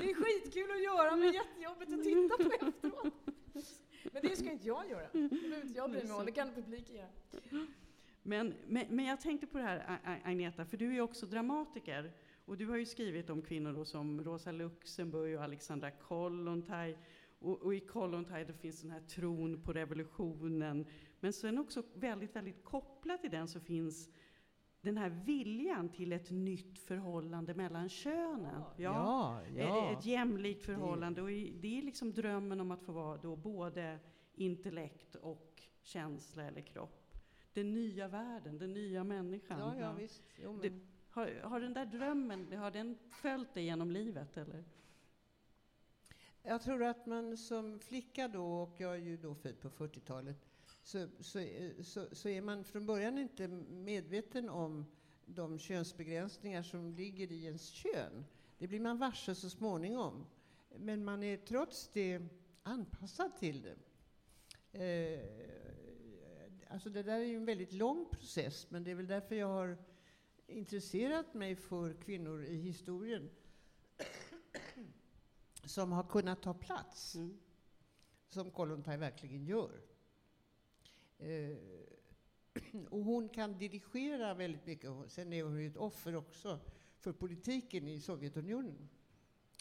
det är skitkul att göra, men jättejobbigt att titta på efteråt. Men det ska inte jag göra. Inte jag bry mig om. Det kan publiken göra. Men, men, men jag tänkte på det här, Agneta, för du är också dramatiker. Och du har ju skrivit om kvinnor som Rosa Luxemburg och Alexandra Kollontaj. Och, och i Kollontaj finns den här tron på revolutionen. Men sen också väldigt, väldigt kopplat till den så finns den här viljan till ett nytt förhållande mellan könen. ja. Ett, ett jämlikt förhållande. Och det är liksom drömmen om att få vara då både intellekt och känsla eller kropp. Den nya världen, den nya människan. Ja, ja, Ja. visst. Jo, Det- Har, har den där drömmen, har den följt dig genom livet eller? jag tror att man som flicka då, och jag är ju då född på 40-talet, så, så, så, så är man från början inte medveten om de könsbegränsningar som ligger i ens kön. Det blir man varse så småningom. Men man är trots det anpassad till det. Eh, alltså det där är ju en väldigt lång process, men det är väl därför jag har intresserat mig för kvinnor i historien som har kunnat ta plats, Mm. som Kollontaj verkligen gör. Eh, och hon kan dirigera väldigt mycket. Sen är hon ju ett offer också för politiken i Sovjetunionen.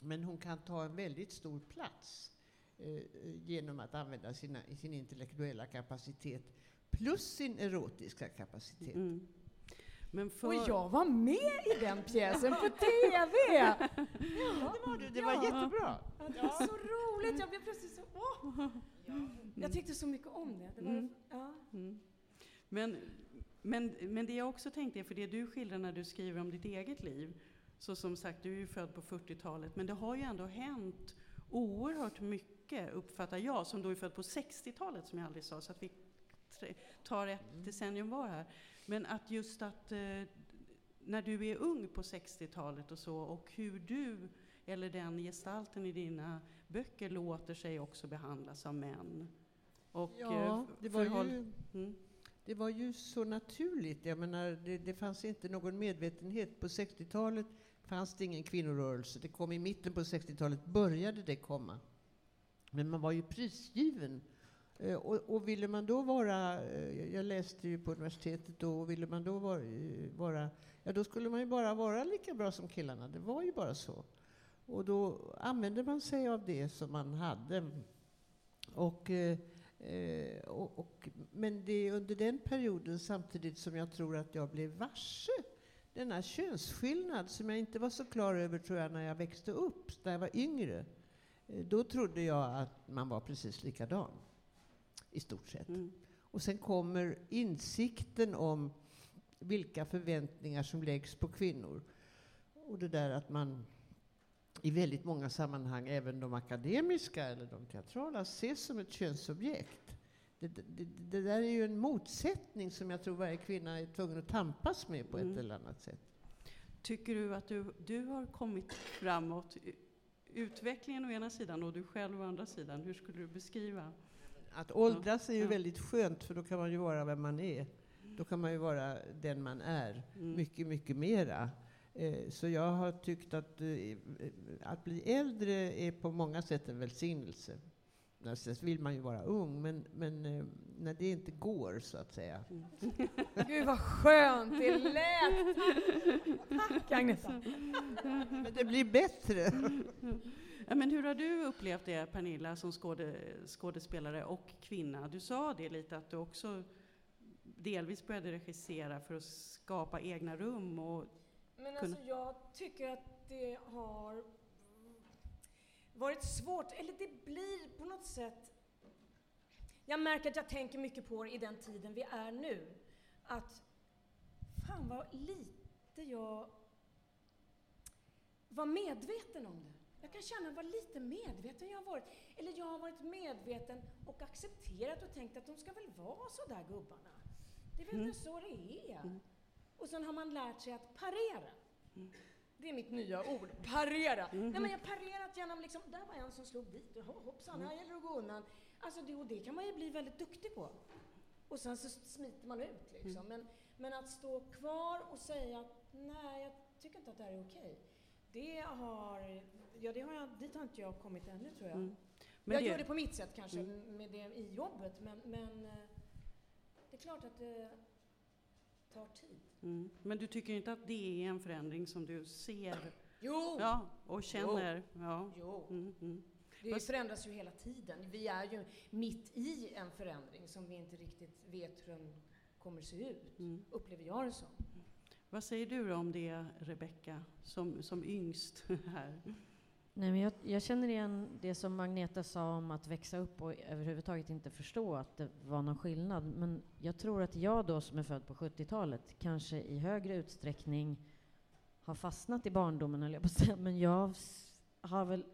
Men hon kan ta en väldigt stor plats eh, genom att använda sina, sin intellektuella kapacitet plus sin erotiska kapacitet. Mm. Men för, Och jag var med i den pjäsen på TV! Ja, Det var du, det var Ja. jättebra. Ja, det var så roligt. Jag blev plötsligt så... Åh! Jag tyckte så mycket om det. det var, Mm. ja. Mm. Men, men, men det jag också tänkte är, för det du skildrar när du skriver om ditt eget liv, så som sagt, du är ju född på 40-talet, men det har ju ändå hänt oerhört mycket, uppfattar jag, som då är född på 60-talet, som jag aldrig sa, så att vi tar ett decennium var här. Men att just att eh, när du är ung på 60-talet och så, och hur du, eller den gestalten i dina böcker, låter sig också behandlas av män. Och, Ja, eh, det var ju... Mm. Det var ju så naturligt. Jag menar, det, det fanns inte någon medvetenhet. På 60-talet fanns det ingen kvinnorörelse. Det kom i mitten på 60-talet, började det komma. Men man var ju prisgiven. Eh, Och, och ville man då vara, eh, jag läste ju på universitetet då, och ville man då vara, vara, ja då skulle man ju bara vara lika bra som killarna. Det var ju bara så. Och då använde man sig av det som man hade. Och, eh, eh, och, och, men det är under den perioden samtidigt som jag tror att jag blev varse denna könsskillnad som jag inte var så klar över tror jag när jag växte upp, när jag var yngre. Eh, Då trodde jag att man var precis likadan, i stort sett. Mm. Och sen kommer insikten om vilka förväntningar som läggs på kvinnor. Och det där att man i väldigt många sammanhang, även de akademiska eller de teatrala, ses som ett könsobjekt. Det, det, det där är ju en motsättning som jag tror varje kvinna är tvungen att tampas med på Mm. ett eller annat sätt. Tycker du att du, du har kommit framåt? Utvecklingen å ena sidan och du själv å andra sidan. Hur skulle du beskriva? Att åldras är ju Ja. väldigt skönt, för då kan man ju vara vem man är. Då kan man ju vara den man är. Mm. mycket, mycket mera. Eh, Så jag har tyckt att eh, att bli äldre är på många sätt en välsignelse. Nå, Sen vill man ju vara ung, men, men eh, när det inte går, så att säga. Gud vad skönt det lät! Tack Agneta! Men det blir bättre. Ja, men hur har du upplevt det, Pernilla, som skåde, skådespelare och kvinna? Du sa det lite, att du också delvis började regissera för att skapa egna rum. Och, Men alltså jag tycker att det har varit svårt, eller det blir på något sätt... Jag märker att jag tänker mycket på det i den tiden vi är nu. Att fan vad lite jag var medveten om det. Jag kan känna vad lite medveten jag har varit. Eller jag har varit medveten och accepterat och tänkt att de ska väl vara så där gubbarna. Det är väl Mm. inte så det är. Och sen har man lärt sig att parera. Det är mitt nya ord, parera. Nej, men jag har parerat genom liksom, där var en som slog dit, och hoppsan, här gäller det att gå undan. Alltså det, och det kan man ju bli väldigt duktig på. Och sen så smiter man ut liksom. Men, men att stå kvar och säga att nej, jag tycker inte att det här är okej. Det har, ja det har jag, dit har inte jag kommit ännu tror jag. Mm. Men jag det- gör det på mitt sätt kanske, med det i jobbet, men, men eh, det är klart att det tar tid. Mm. Men du tycker inte att det är en förändring som du ser Jo! ja, och känner? Ja. Jo! Mm, mm. Det förändras ju hela tiden. Vi är ju mitt i en förändring som vi inte riktigt vet hur den kommer se ut, Mm. upplever jag det som. Vad säger du om det, Rebecka, som, som yngst här? Nej, men jag, jag känner igen det som Magneta sa om att växa upp och överhuvudtaget inte förstå att det var någon skillnad. Men jag tror att jag då som är född på 70-talet kanske i högre utsträckning har fastnat i barndomen, höll jag på att säga. Men jag har väl...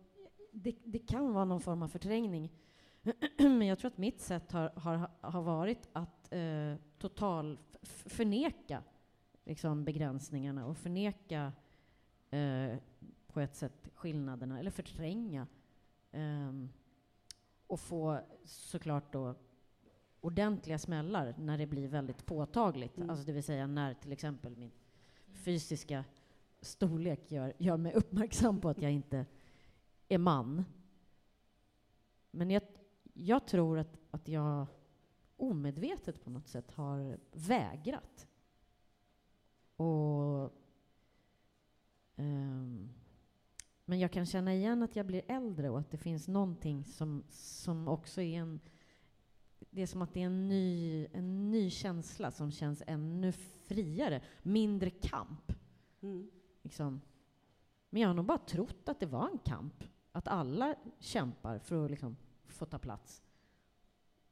Det, det kan vara någon form av förträngning. Men jag tror att mitt sätt har, har, har varit att eh, total förneka liksom, begränsningarna och förneka eh, på ett sätt skillnaderna, eller förtränga. ehm, och få såklart då ordentliga smällar när det blir väldigt påtagligt. Mm. Alltså det vill säga när till exempel min fysiska storlek gör, gör mig uppmärksam på att jag inte är man. Men jag, jag tror att, att jag omedvetet på något sätt har vägrat. Och Ehm, men jag kan känna igen att jag blir äldre och att det finns någonting som, som också är en... Det är som att det är en ny, en ny känsla som känns ännu friare. Mindre kamp. Mm. Liksom. Men jag har nog bara trott att det var en kamp. Att alla kämpar för att liksom få ta plats.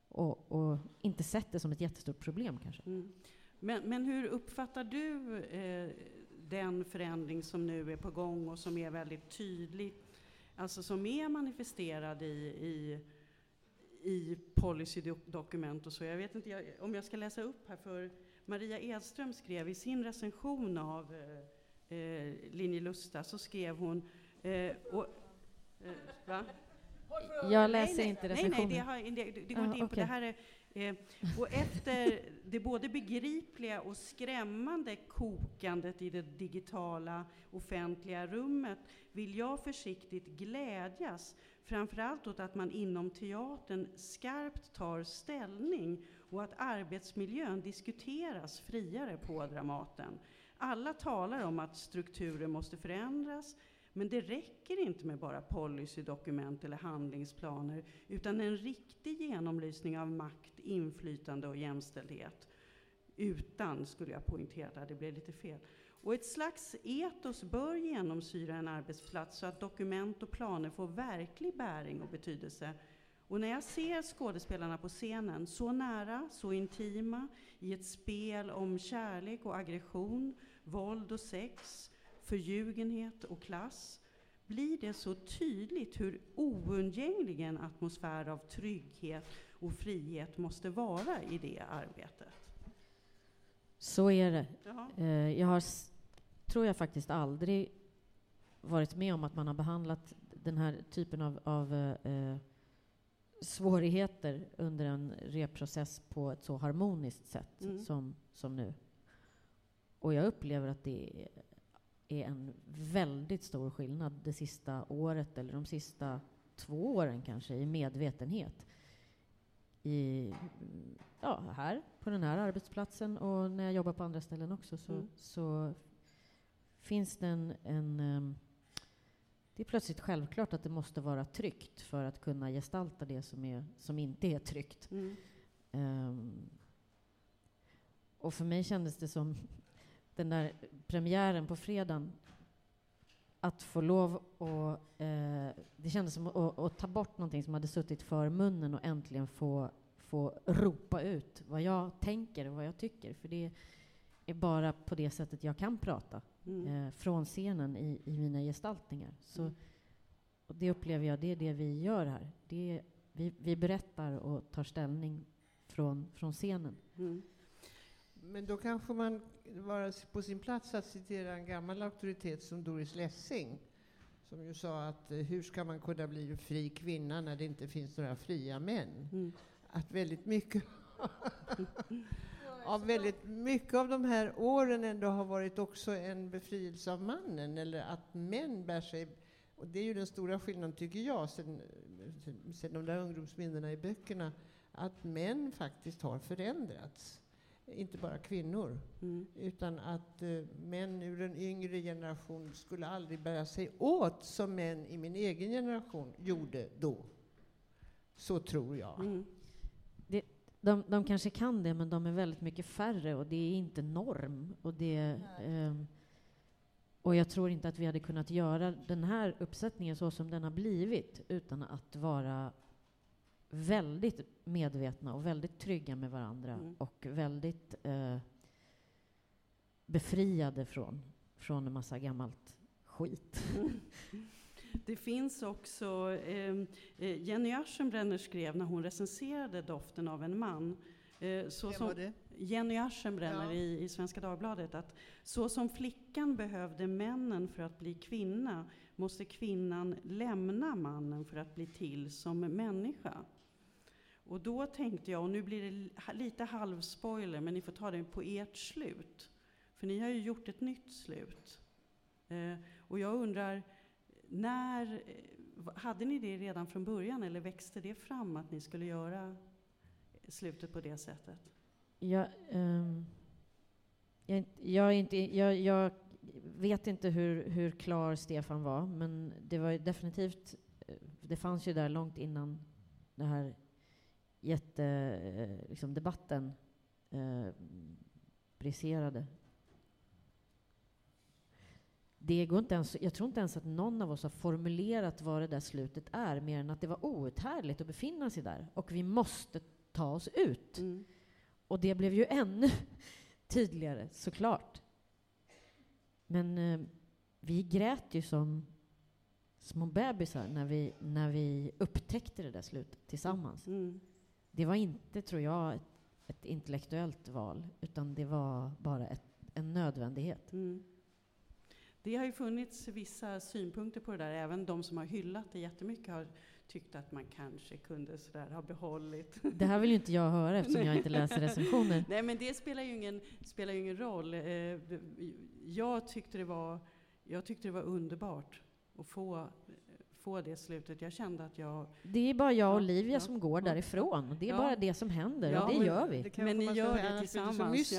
Och, och inte sett det som ett jättestort problem kanske. Mm. Men, men hur uppfattar du eh, den förändring som nu är på gång och som är väldigt tydlig, alltså som är manifesterad i, i, i policydokument och så. Jag vet inte jag, om jag ska läsa upp här för Maria Edström skrev i sin recension av eh, eh, Linje Lusta så skrev hon eh, och, eh? Jag läser nej, inte nej, recensionen. Nej, det, har, det, det går inte in på det här. Är, eh, och efter det både begripliga och skrämmande kokandet i det digitala offentliga rummet vill jag försiktigt glädjas framförallt åt att man inom teatern skarpt tar ställning och att arbetsmiljön diskuteras friare på Dramaten. Alla talar om att strukturer måste förändras, men det räcker inte med bara policydokument eller handlingsplaner, utan en riktig genomlysning av makt, inflytande och jämställdhet. Utan, skulle jag poängtera, det blev lite fel. Och ett slags etos bör genomsyra en arbetsplats så att dokument och planer får verklig bäring och betydelse. Och när jag ser skådespelarna på scenen, så nära, så intima, i ett spel om kärlek och aggression, våld och sex, förljugenhet och klass, blir det så tydligt hur oundgänglig en atmosfär av trygghet och frihet måste vara i det arbetet. Så är det. Ja. Eh, jag har, tror jag faktiskt aldrig varit med om att man har behandlat den här typen av, av eh, svårigheter under en reprocess på ett så harmoniskt sätt Mm. som, som nu. Och jag upplever att det är en väldigt stor skillnad det sista året, eller de sista två åren kanske, i medvetenhet. I, ja, här, på den här arbetsplatsen och när jag jobbar på andra ställen också så, Mm. så finns det en, en ehm, det är plötsligt självklart att det måste vara tryggt för att kunna gestalta det som, är, som inte är tryggt. Mm. Ehm, och för mig kändes det som den där premiären på fredagen att få lov att... Eh, det kändes som att, att, ta bort någonting som hade suttit för munnen och äntligen få, få ropa ut vad jag tänker och vad jag tycker. För det är bara på det sättet jag kan prata. Mm. Eh, från scenen i, i mina gestaltningar. Så, mm. och det upplever jag, det är det vi gör här. Det vi, vi berättar och tar ställning från, från scenen. Mm. Men då kanske man vara på sin plats att citera en gammal auktoritet som Doris Lessing, som ju sa att eh, hur ska man kunna bli en fri kvinna när det inte finns några fria män? Mm. Att väldigt mycket av väldigt mycket av de här åren ändå har varit också en befrielse av mannen, eller att män bär sig och det är ju den stora skillnaden, tycker jag, sen, sen de där ungdomsminnena i böckerna, att män faktiskt har förändrats inte bara kvinnor, mm. utan att uh, män ur en yngre generation skulle aldrig bära sig åt som män i min egen generation gjorde då. Så tror jag. Mm. Det, de, de kanske kan det, men de är väldigt mycket färre och det är inte norm. Och, det, um, och jag tror inte att vi hade kunnat göra den här uppsättningen så som den har blivit utan att vara väldigt medvetna och väldigt trygga med varandra mm. och väldigt eh, befriade från, från en massa gammalt skit. Mm. Det finns också, ehm, eh, Jenny Aschenbrenner skrev när hon recenserade Doften av en man, eh, så det? Jenny Aschenbrenner ja. i, i Svenska Dagbladet, att så som flickan behövde männen för att bli kvinna, måste kvinnan lämna mannen för att bli till som människa. Och då tänkte jag, och nu blir det lite halvspoiler, men ni får ta det på ert slut. För ni har ju gjort ett nytt slut. Eh, och jag undrar, när, eh, hade ni det redan från början eller växte det fram att ni skulle göra slutet på det sättet? Ehm, jag, um, jag, jag, inte, jag, jag, vet inte hur, hur klar Stefan var, men det var definitivt, eh, det fanns ju där långt innan det här jättedebatten liksom, eh, briserade. Det går inte ens, jag tror inte ens att någon av oss har formulerat vad det där slutet är, mer än att det var outhärdligt att befinna sig där. Och vi måste ta oss ut. Mm. Och det blev ju ännu tydligare, såklart. Men eh, vi grät ju som små bebisar när vi, när vi upptäckte det där slutet tillsammans. Mm. Det var inte, tror jag, ett, ett intellektuellt val, utan det var bara ett, en nödvändighet. Mm. Det har ju funnits vissa synpunkter på det där. Även de som har hyllat det jättemycket har tyckt att man kanske kunde sådär ha behållit. Det här vill ju inte jag höra eftersom jag inte läser recensioner. Nej, men det spelar ju ingen, spelar ju ingen roll. Eh, jag tyckte, det var, jag tyckte det var underbart att få få det slutet. Jag kände att jag... Det är bara jag och Olivia ja, som går ja, därifrån. Det är ja. bara det som händer och det men, gör vi. Det men ni gör det tillsammans.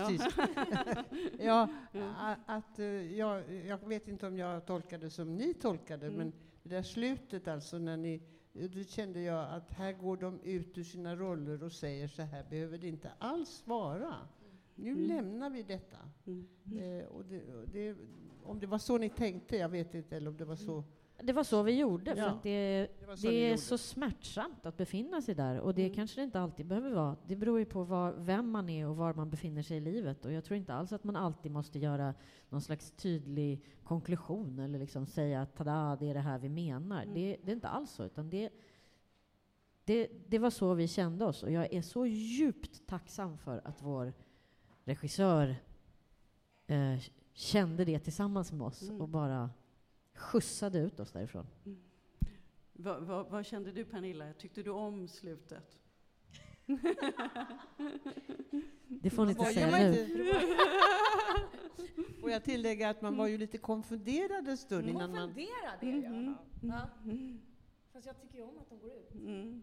ja, att, eh, jag, jag vet inte om jag tolkade som ni tolkade, mm. men det där slutet alltså när ni då kände jag att här går de ut ur sina roller och säger så här behöver det inte alls vara. Nu mm. lämnar vi detta. Mm. Eh, och det, och det, om det var så ni tänkte, jag vet inte, eller om det var så det var så vi gjorde, för att det, det, det är så smärtsamt att befinna sig där. Och det mm. kanske det inte alltid behöver vara. Det beror ju på var, vem man är och var man befinner sig i livet. Och jag tror inte alls att man alltid måste göra någon slags tydlig konklusion eller liksom säga att tada, det är det här vi menar. Mm. Det, det, är inte alls så, utan det, det, det var så vi kände oss. Och jag är så djupt tacksam för att vår regissör eh, kände det tillsammans med oss mm. och bara skjutsade ut oss därifrån. Mm. Vad, vad, vad, kände du Pernilla? Tyckte du om slutet? Det får ni inte säga nu. Får jag tillägga att man var ju lite konfunderad en stund innan man... Konfunderad är jag. Mm. Ja. Fast jag tycker ju om att de går ut. Mm.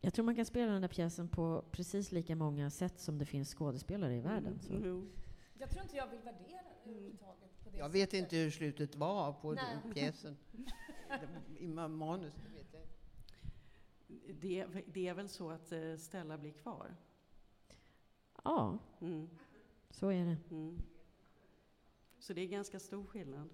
Jag tror man kan spela den där pjäsen på precis lika många sätt som det finns skådespelare i världen. Så. Mm. Jag tror inte jag vill värdera det överhuvudtaget. Jag vet inte hur slutet var på den pjäsen. I manus, det vet jag det, det är väl så att eh, Stella blir kvar? Ja, mm. så är det. Mm. Så det är ganska stor skillnad.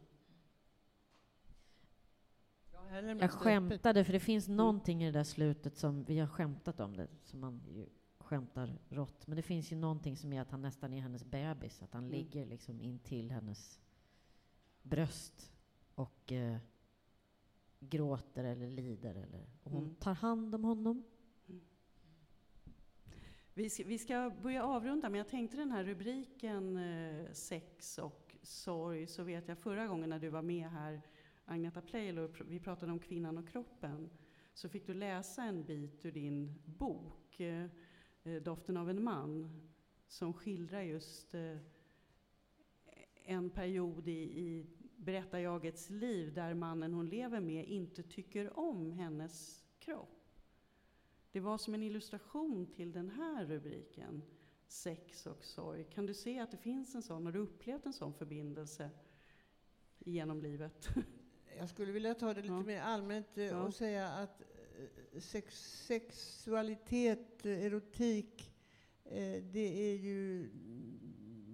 Jag skämtade, för det finns någonting i det där slutet som, vi har skämtat om det, som man ju skämtar rått. Men det finns ju någonting som är att han nästan är hennes bebis, att han Mm. ligger liksom in till hennes bröst och eh, gråter eller lider. Eller, och hon Mm. tar hand om honom. Vi ska, vi ska börja avrunda, men jag tänkte den här rubriken eh, sex och sorg, så vet jag förra gången när du var med här, Agneta Pleijelo, pr- vi pratade om kvinnan och kroppen, så fick du läsa en bit ur din bok, eh, Doften av en man, som skildrar just eh, en period i, i berättarjagets liv där mannen hon lever med inte tycker om hennes kropp. Det var som en illustration till den här rubriken, sex och sorg. Kan du se att det finns en sån? Har du upplevt en sån förbindelse genom livet? Jag skulle vilja ta det lite Ja. mer allmänt eh, Ja. och säga att eh, Eh, sex, sexualitet, eh, erotik, eh, det är ju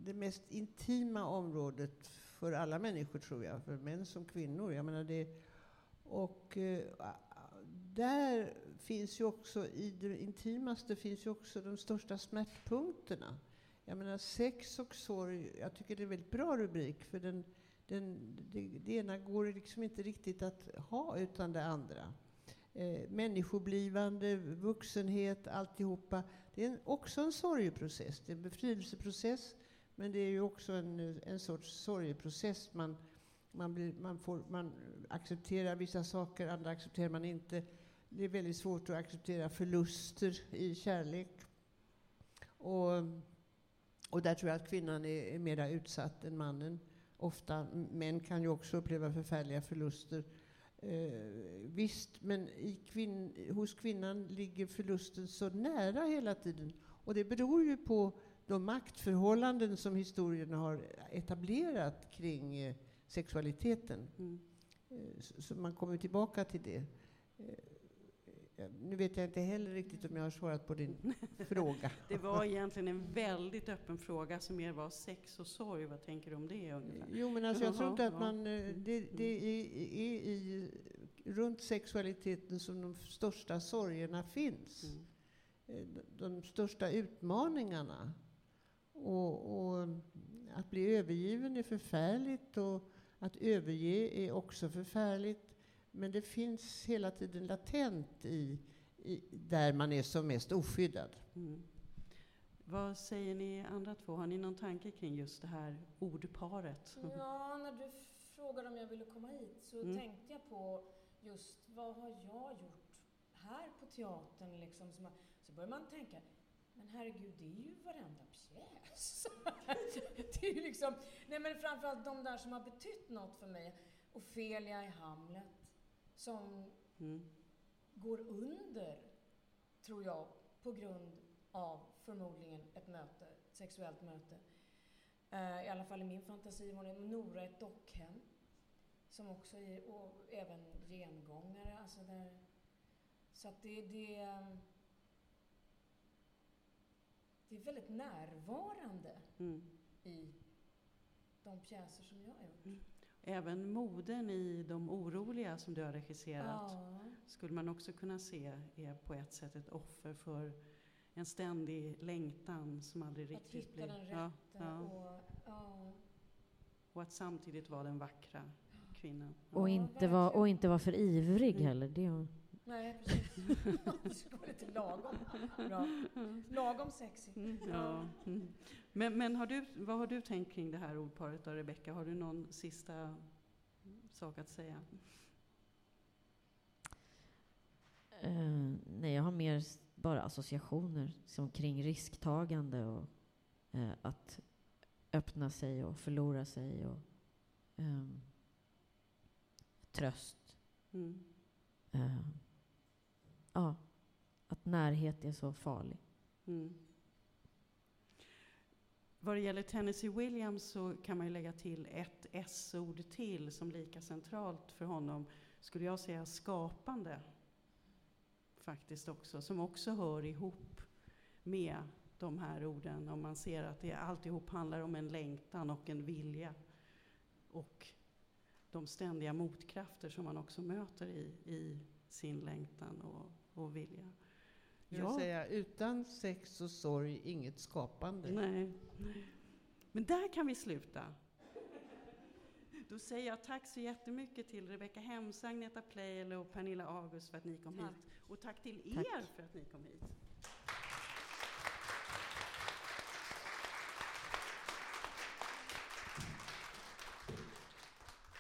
det mest intima området för alla människor, tror jag. För män som kvinnor. Jag menar det, och eh, där finns ju också, i det intimaste finns ju också de största smärtpunkterna. Jag menar sex och sorg, jag tycker det är en väldigt bra rubrik, för den, den, det, det ena går liksom inte riktigt att ha utan det andra. Eh, människoblivande, vuxenhet, alltihopa. Det är en, också en sorgeprocess. Det är en befrielseprocess, men det är ju också en, en sorts sorgeprocess. Man, man, blir, man, får, man accepterar vissa saker, andra accepterar man inte. Det är väldigt svårt att acceptera förluster i kärlek. Och, och där tror jag att kvinnan är, är mer utsatt än mannen. Ofta, män kan ju också uppleva förfärliga förluster. Eh, visst, men i kvinn, hos kvinnan ligger förlusten så nära hela tiden. Och det beror ju på de maktförhållanden som historien har etablerat kring eh, sexualiteten. Mm. Eh, så, så man kommer tillbaka till det. Nu vet jag inte heller riktigt om jag har svarat på din fråga. Det var egentligen en väldigt öppen fråga som mer var sex och sorg. Vad tänker du om det ungefär? Jo, men alltså, jag tror inte att man... eh, Mm. Det, det är, är i, runt sexualiteten som de största sorgerna finns. Mm. Eh, de- De största utmaningarna. Och, och att bli övergiven är förfärligt och att överge är också förfärligt. Men det finns hela tiden latent i, i där man är som mest oskyddad. Mm. Vad säger ni andra två? Har ni någon tanke kring just det här ordparet? Ja, när du frågade om jag ville komma hit så Mm. tänkte jag på just vad har jag gjort här på teatern liksom. Som, så börjar man tänka, men herregud, det är ju varenda pjäs. det är ju liksom, nej men framförallt de där som har betytt något för mig. Ofelia i Hamlet, som Mm. går under, tror jag, på grund av förmodligen ett möte, ett sexuellt möte. Eh, I alla fall i min fantasi var det Nora i ett dockhem. Som också är, och även gengångare. Alltså där, så att det, det, det är väldigt närvarande Mm. i de pjäser som jag har gjort. Även modern i De oroliga som du har regisserat Ja. skulle man också kunna se är på ett sätt ett offer för en ständig längtan som aldrig Att riktigt hitta blir... den rätta Ja, ja. och... Ja. Och att samtidigt vara den vackra kvinnan. Och, inte vara, och inte vara för ivrig Mm. heller. Det är, Nej, precis. Det ska vara lite lagom bra. Lagom sexy. Mm, ja. Mm. Men, men har du, vad har du tänkt kring det här ordparet då, Rebecka? Har du någon sista sak att säga? Eh, nej, jag har mer bara associationer som kring risktagande och eh, att öppna sig och förlora sig och ehm, tröst. Mm. Eh, ja, att närhet är så farlig. Mm. Vad det gäller Tennessee Williams så kan man ju lägga till ett S-ord till som lika centralt för honom, skulle jag säga skapande. Faktiskt också, som också hör ihop med de här orden. Om man ser att det alltihop handlar om en längtan och en vilja och de ständiga motkrafter som man också möter i, i sin längtan och, och vilja. Jag vill säga, utan sex och sorg, inget skapande. Nej, nej. Men där kan vi sluta. Då säger jag tack så jättemycket till Rebecka Hemse, Agneta Pleijel och Pernilla August för att ni kom tack. hit. Och tack till tack. er för att ni kom hit.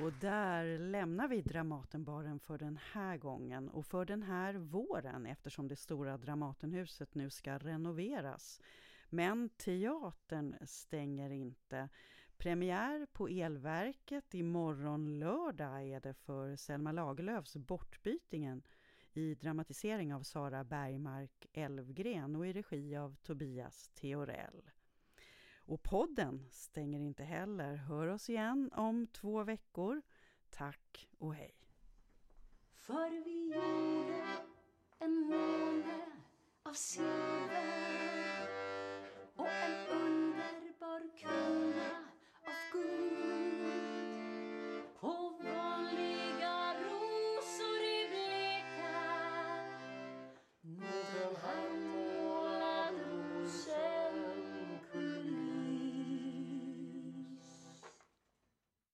Och där lämnar vi Dramatenbaren för den här gången och för den här våren eftersom det stora Dramatenhuset nu ska renoveras. Men teatern stänger inte. Premiär på Elverket imorgon lördag är det för Selma Lagerlöfs Bortbytingen i dramatisering av Sara Bergmark Elvgren och i regi av Tobias Theorell. Och podden stänger inte heller. Hör oss igen om två veckor. Tack och hej. För vi gjorde en måne av silver